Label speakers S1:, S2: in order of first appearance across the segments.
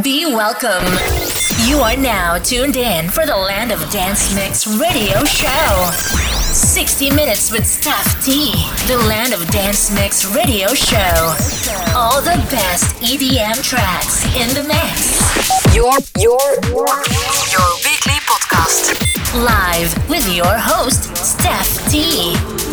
S1: Be welcome. You are now tuned in for the Land of Dance Mix radio show. 60 minutes with Stef T. The Land of Dance Mix radio show. All the best EDM tracks in the mix.
S2: Your your your weekly podcast.
S1: Live with your host, Stef T.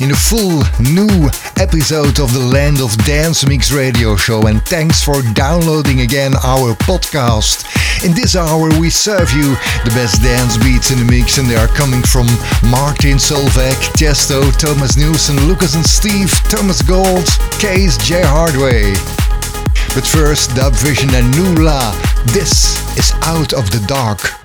S3: in a full new episode of the Land of Dance Mix radio show and thanks for downloading again our podcast. In this hour we serve you the best dance beats in the mix and they are coming from Martin Solveig, Tiesto, Thomas Newson, Lucas and Steve, Thomas Gold, KAAZE, Jay Hardway. But first, DubVision and Nu-La. This is Out of the Dark.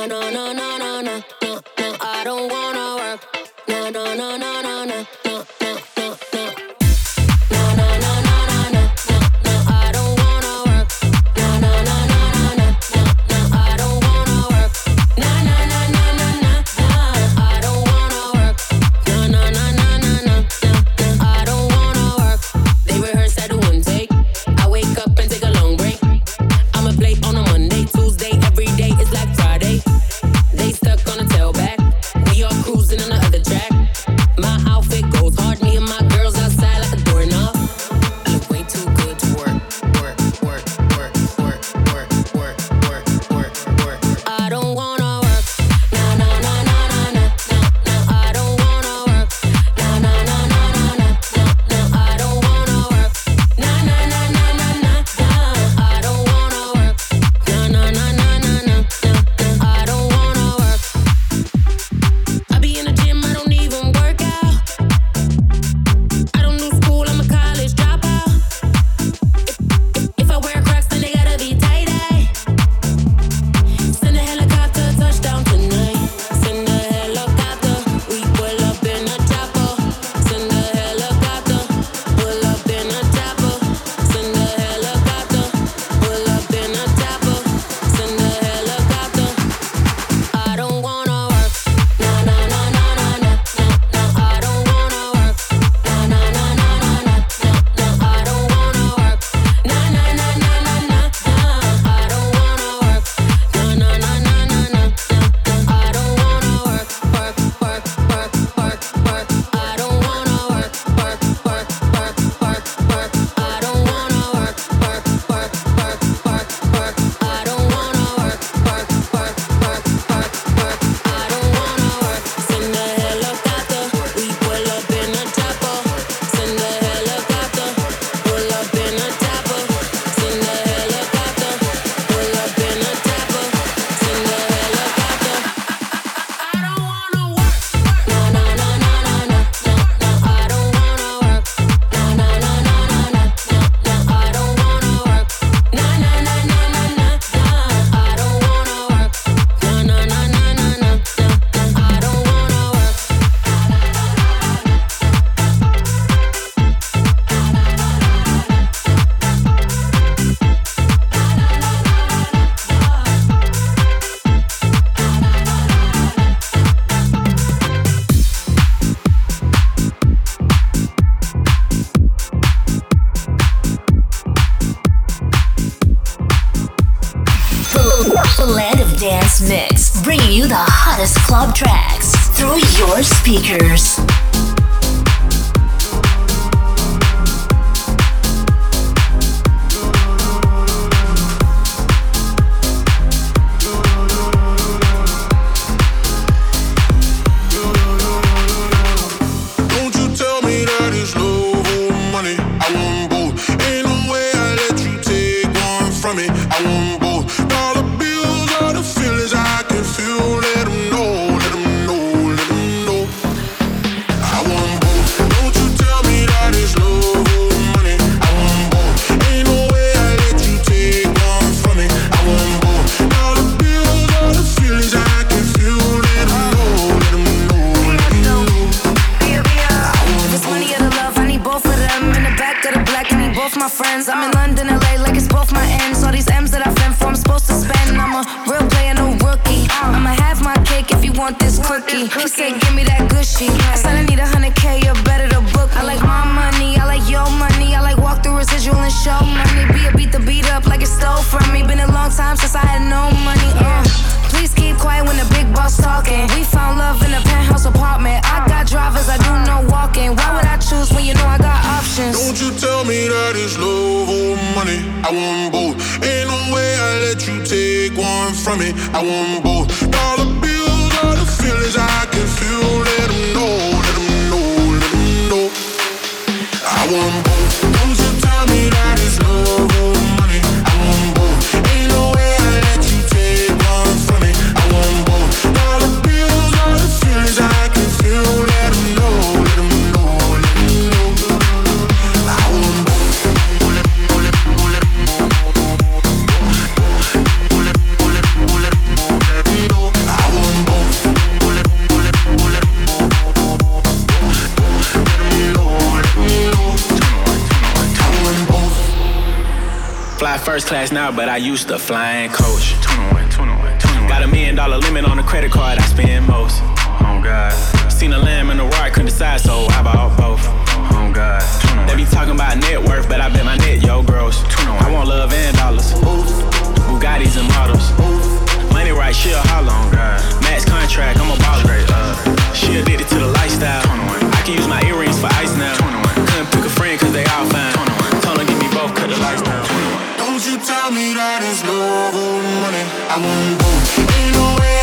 S4: No, no, no, no, no,
S5: boom, boom. but I used to fly
S6: tell me that it's love or money. I won't go. Ain't no way.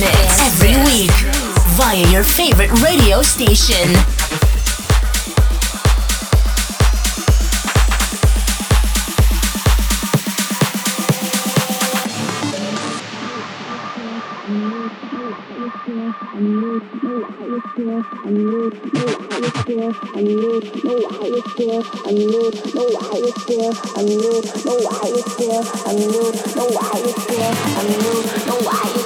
S6: mix every week via your favorite radio station. I I.
S5: I I.
S7: I I.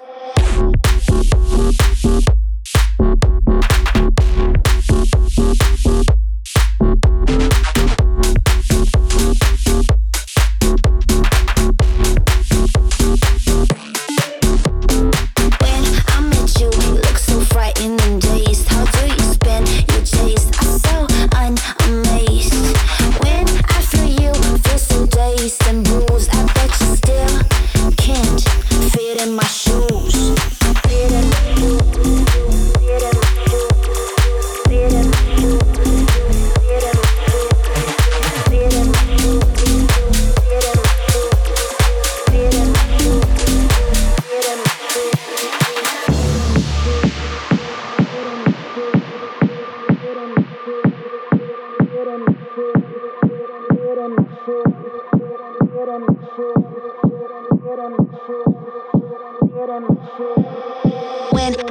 S7: When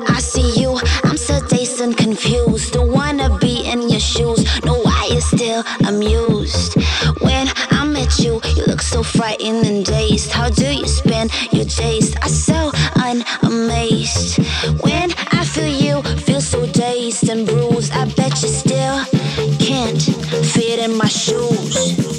S8: I see you, I'm still dazed confused. Don't wanna be in your shoes. No, I is still amused. When I met you, you look so frightened and dazed. How do you spend your days? I so unamazed. When I feel you, feel so dazed and bruised. I bet you still can't fit in my shoes.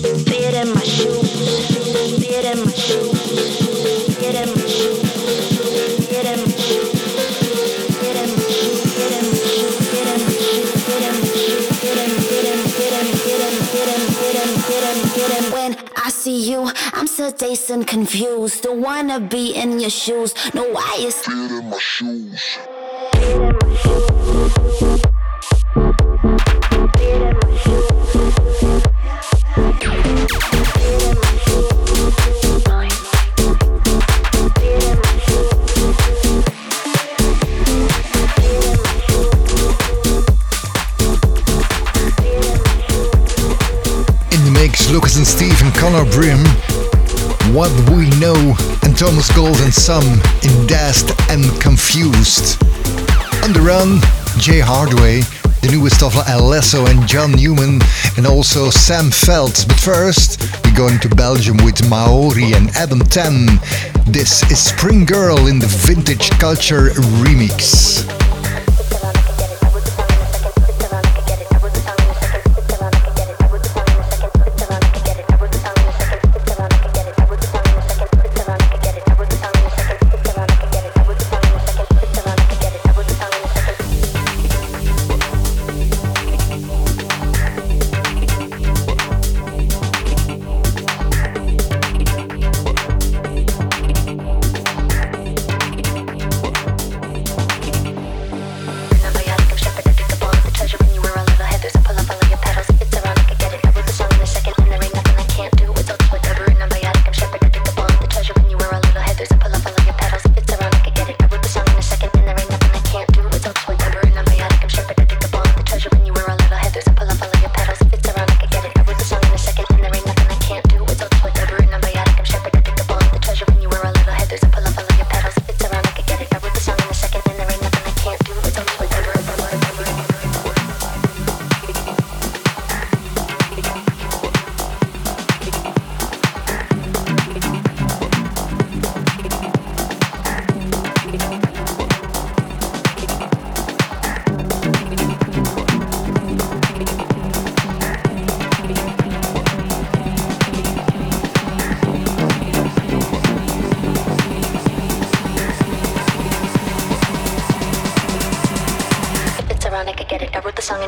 S8: You, I'm so dazed and confused. Don't wanna be in your shoes.
S3: No, why is in my shoes.
S9: Conor Byrne. What We Know and Thomas Gold and Some in Dazed and Confused. On the run, Jay Hardway, the newest of Alesso and John Newman, and also Sam Feldt. But first, we're going to Belgium with Maori and Adam Ten. This is Spring Girl in the Vintage Culture remix.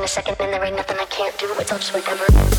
S3: A second, and there ain't nothing I can't do. It's all just whatever.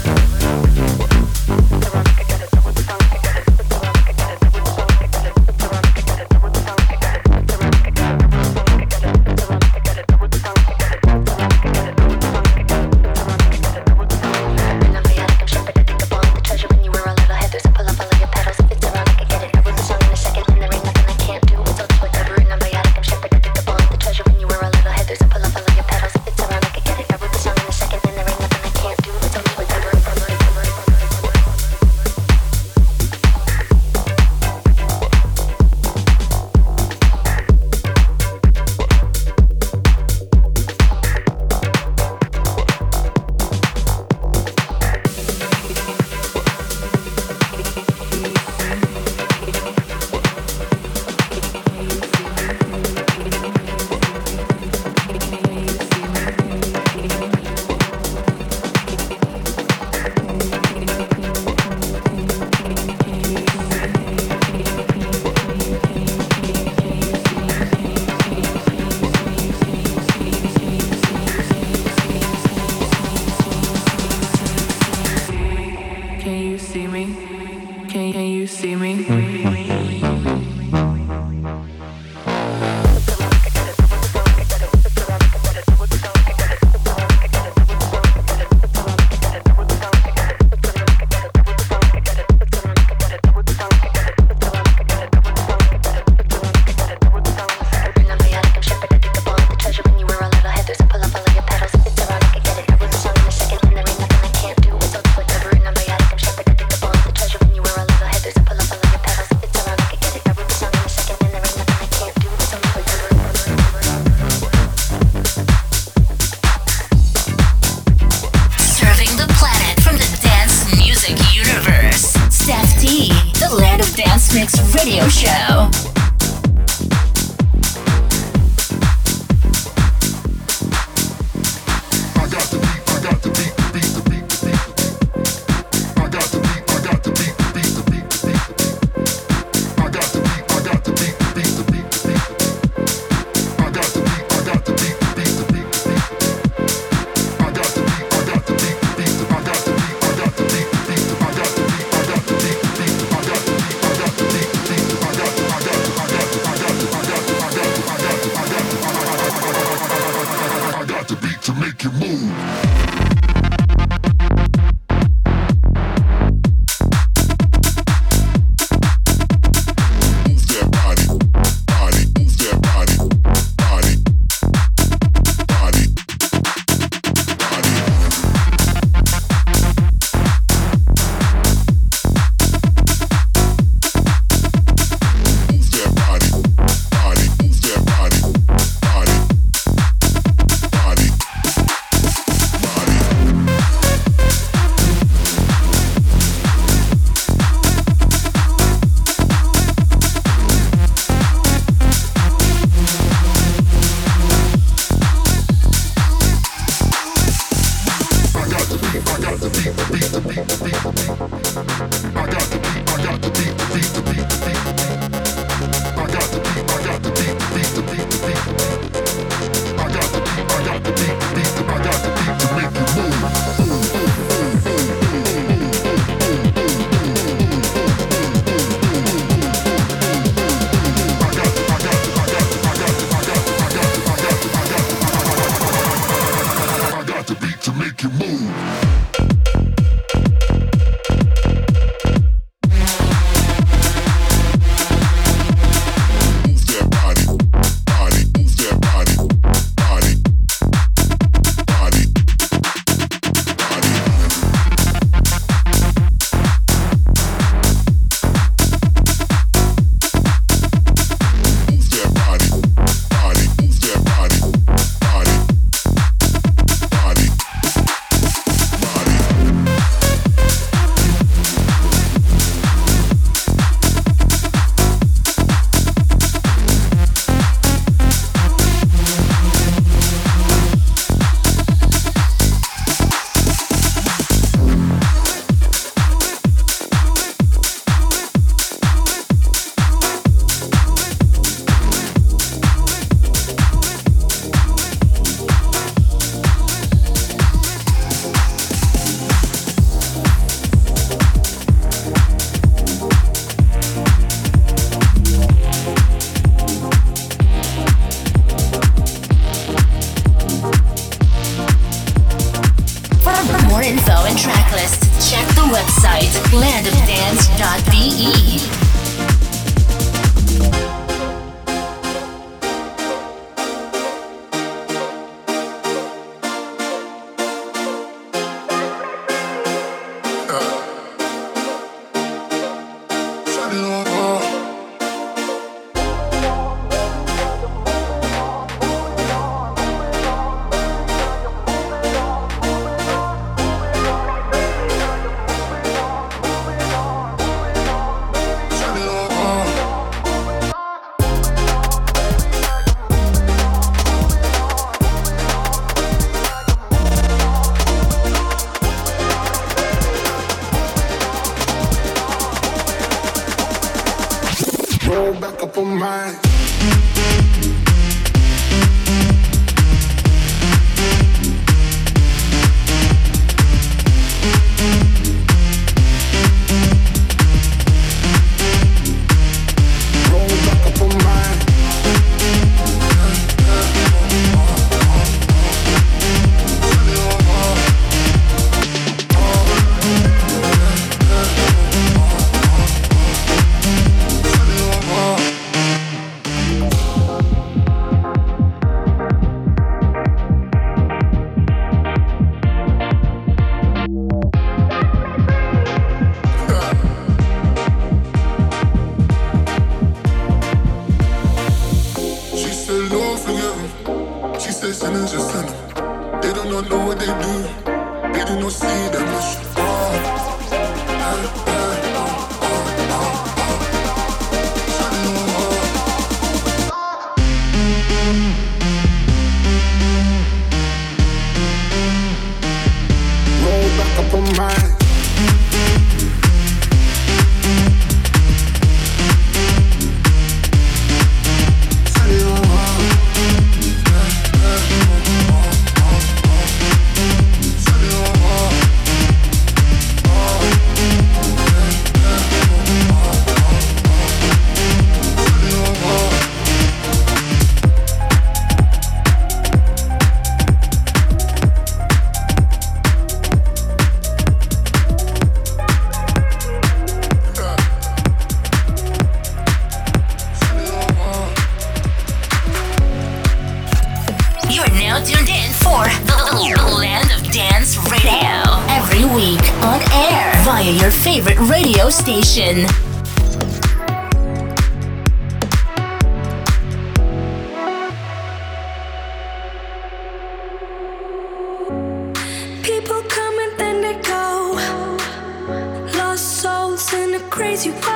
S10: Bye.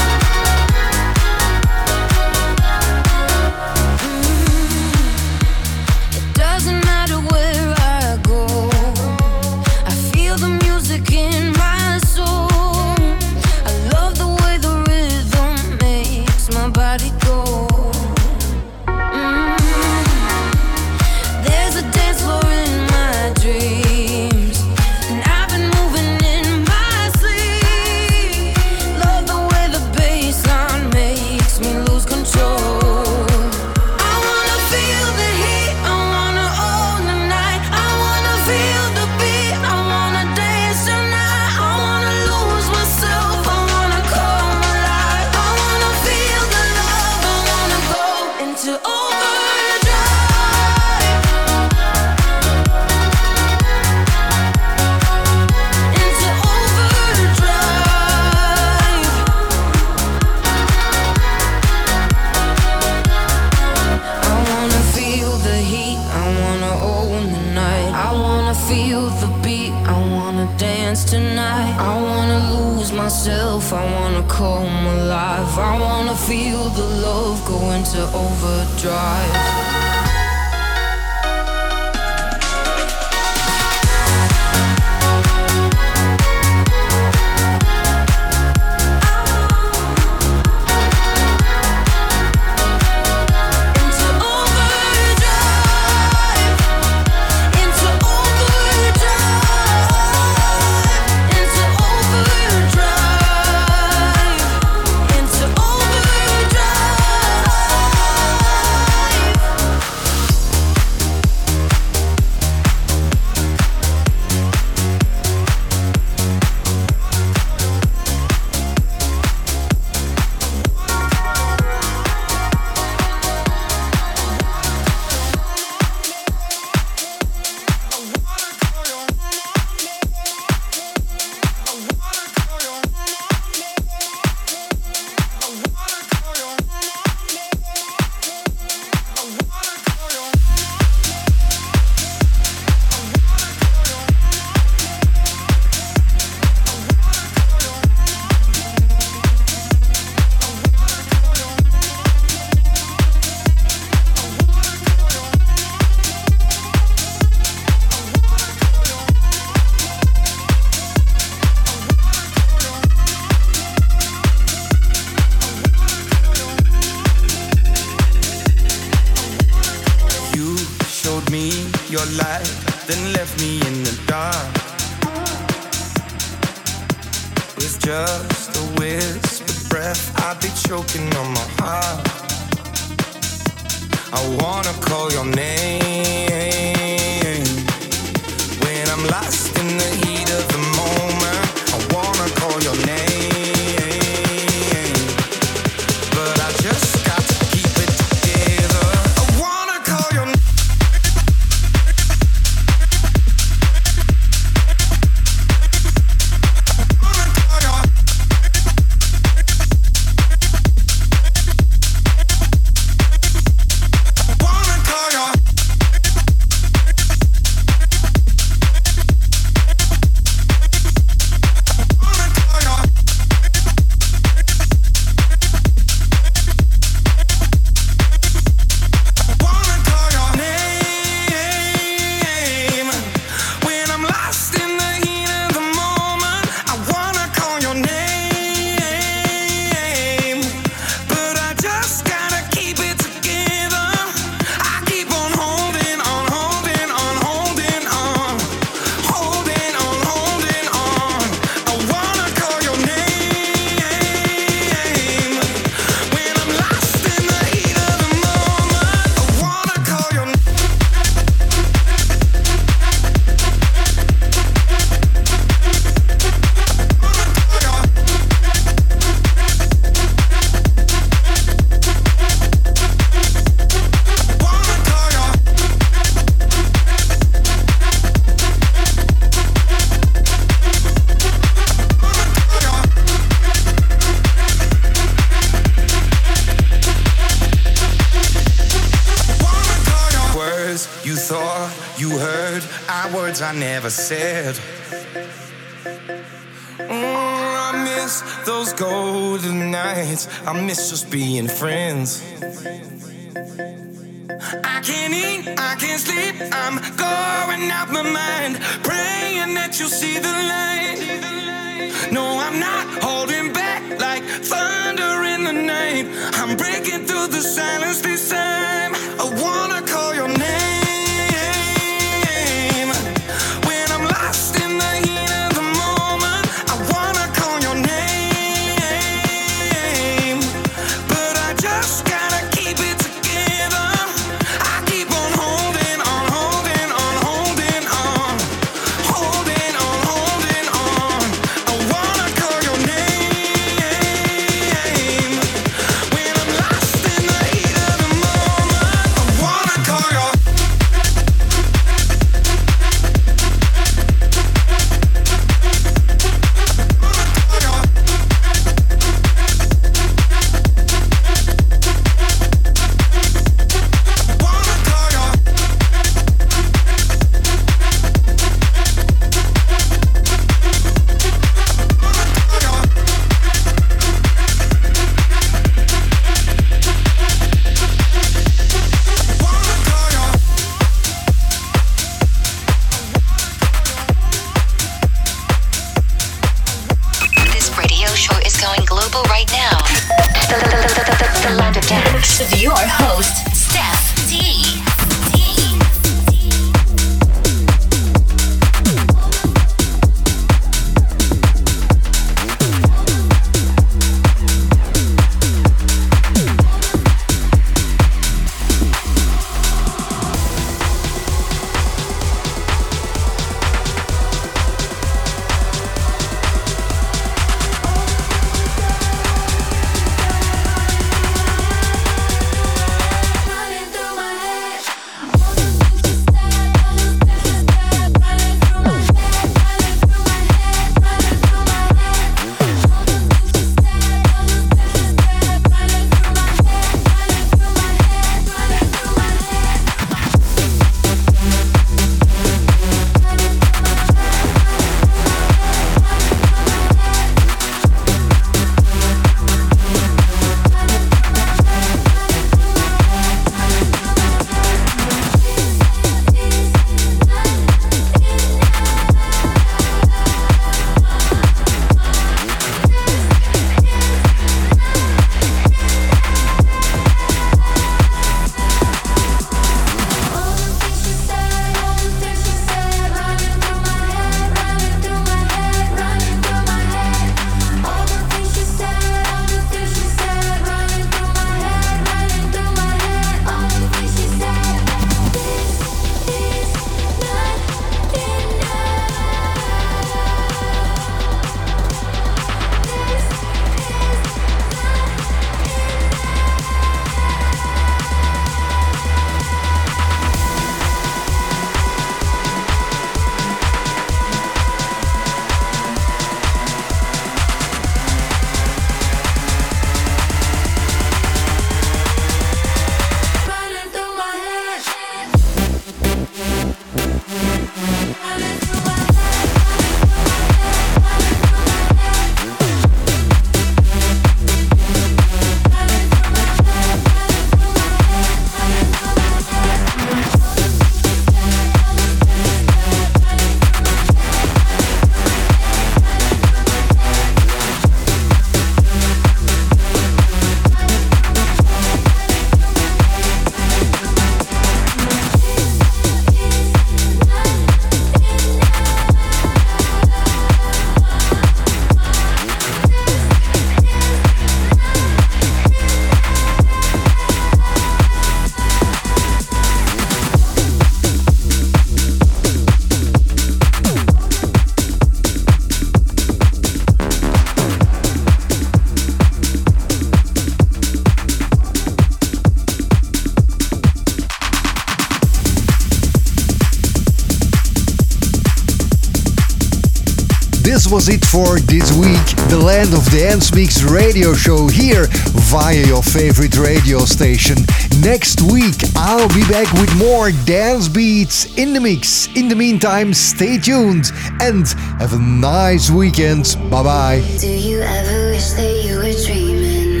S3: Was it for this week. The Land of Dance Mix radio show here via your favorite radio station. Next week, I'll be back with more dance beats in the mix. In the meantime, stay tuned and have a nice weekend. Bye bye.
S7: Do you ever wish that you were dreaming?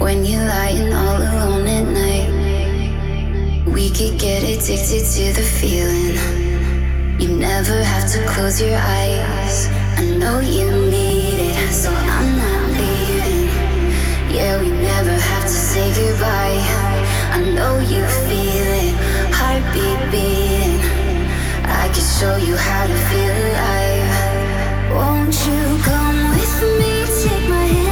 S7: When you're lying all alone at night, we could get addicted to the feeling. You never have to close your eyes. I know you need it, so I'm not leaving. Yeah, we never have to say goodbye. I know you feel it, heartbeat beating. I can show you how to feel alive. Won't you come with me? Take my hand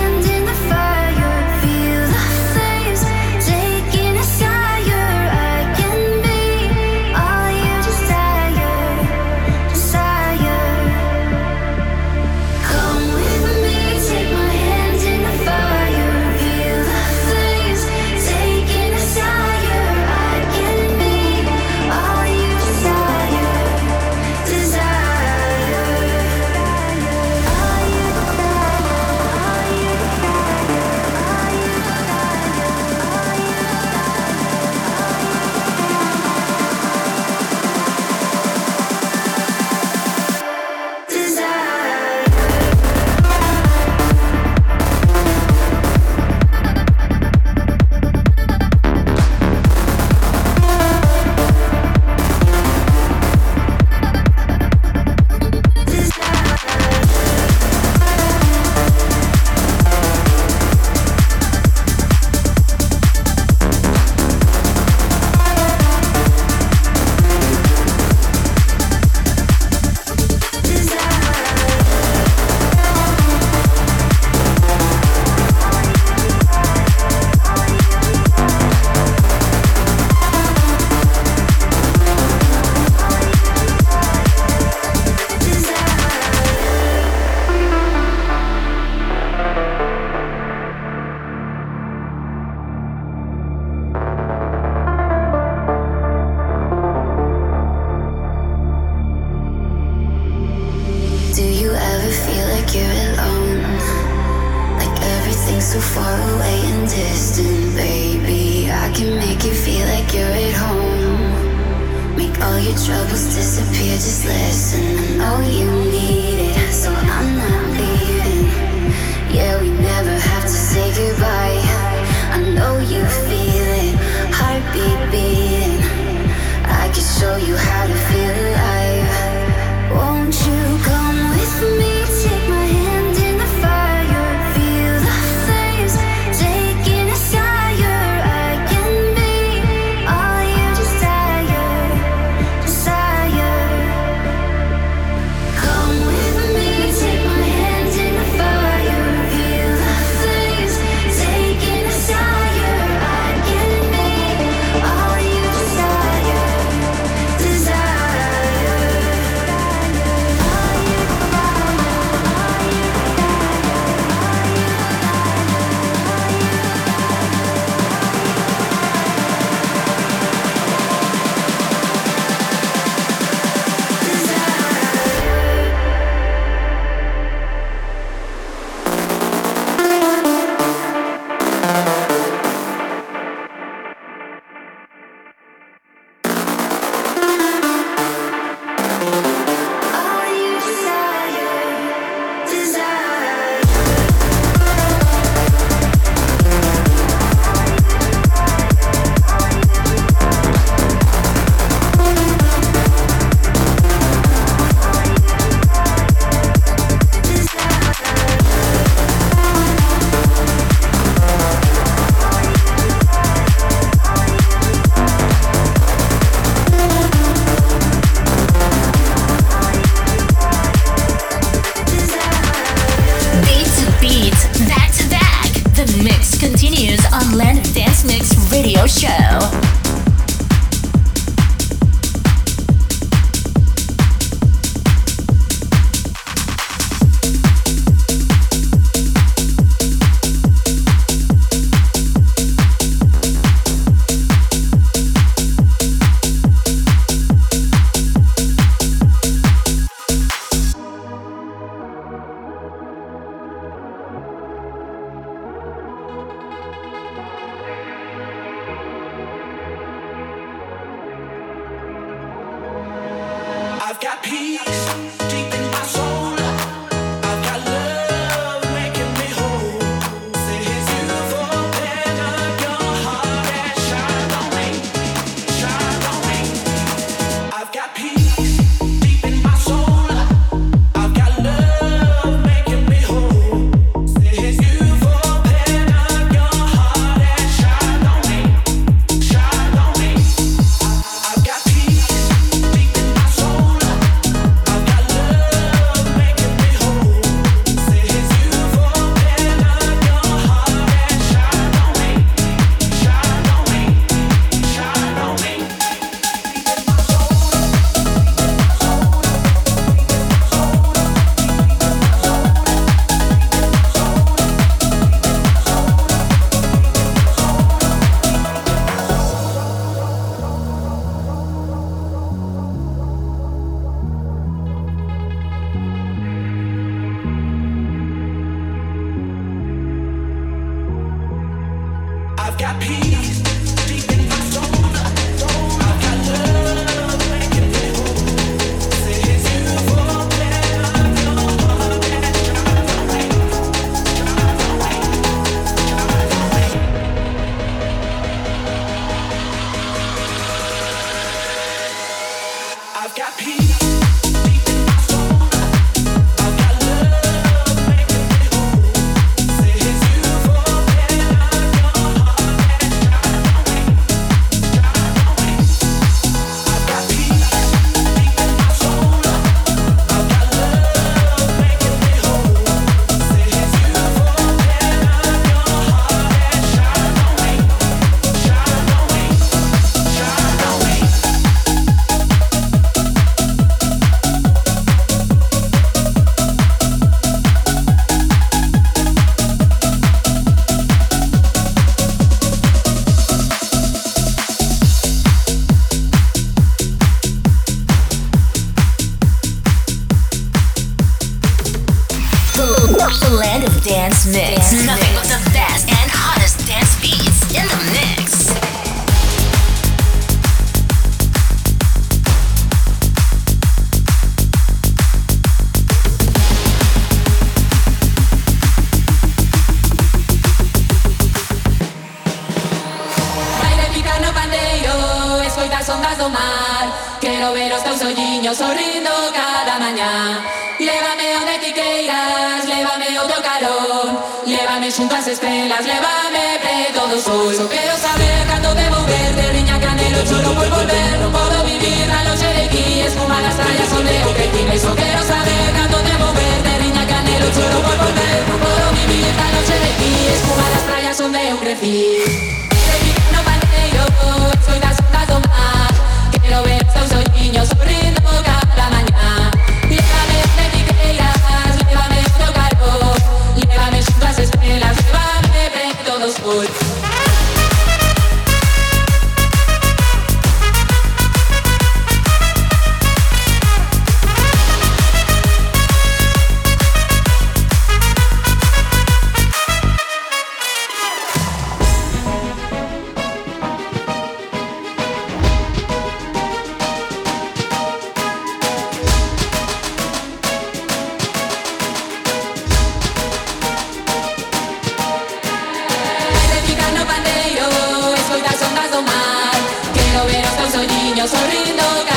S11: pandeiro, escoita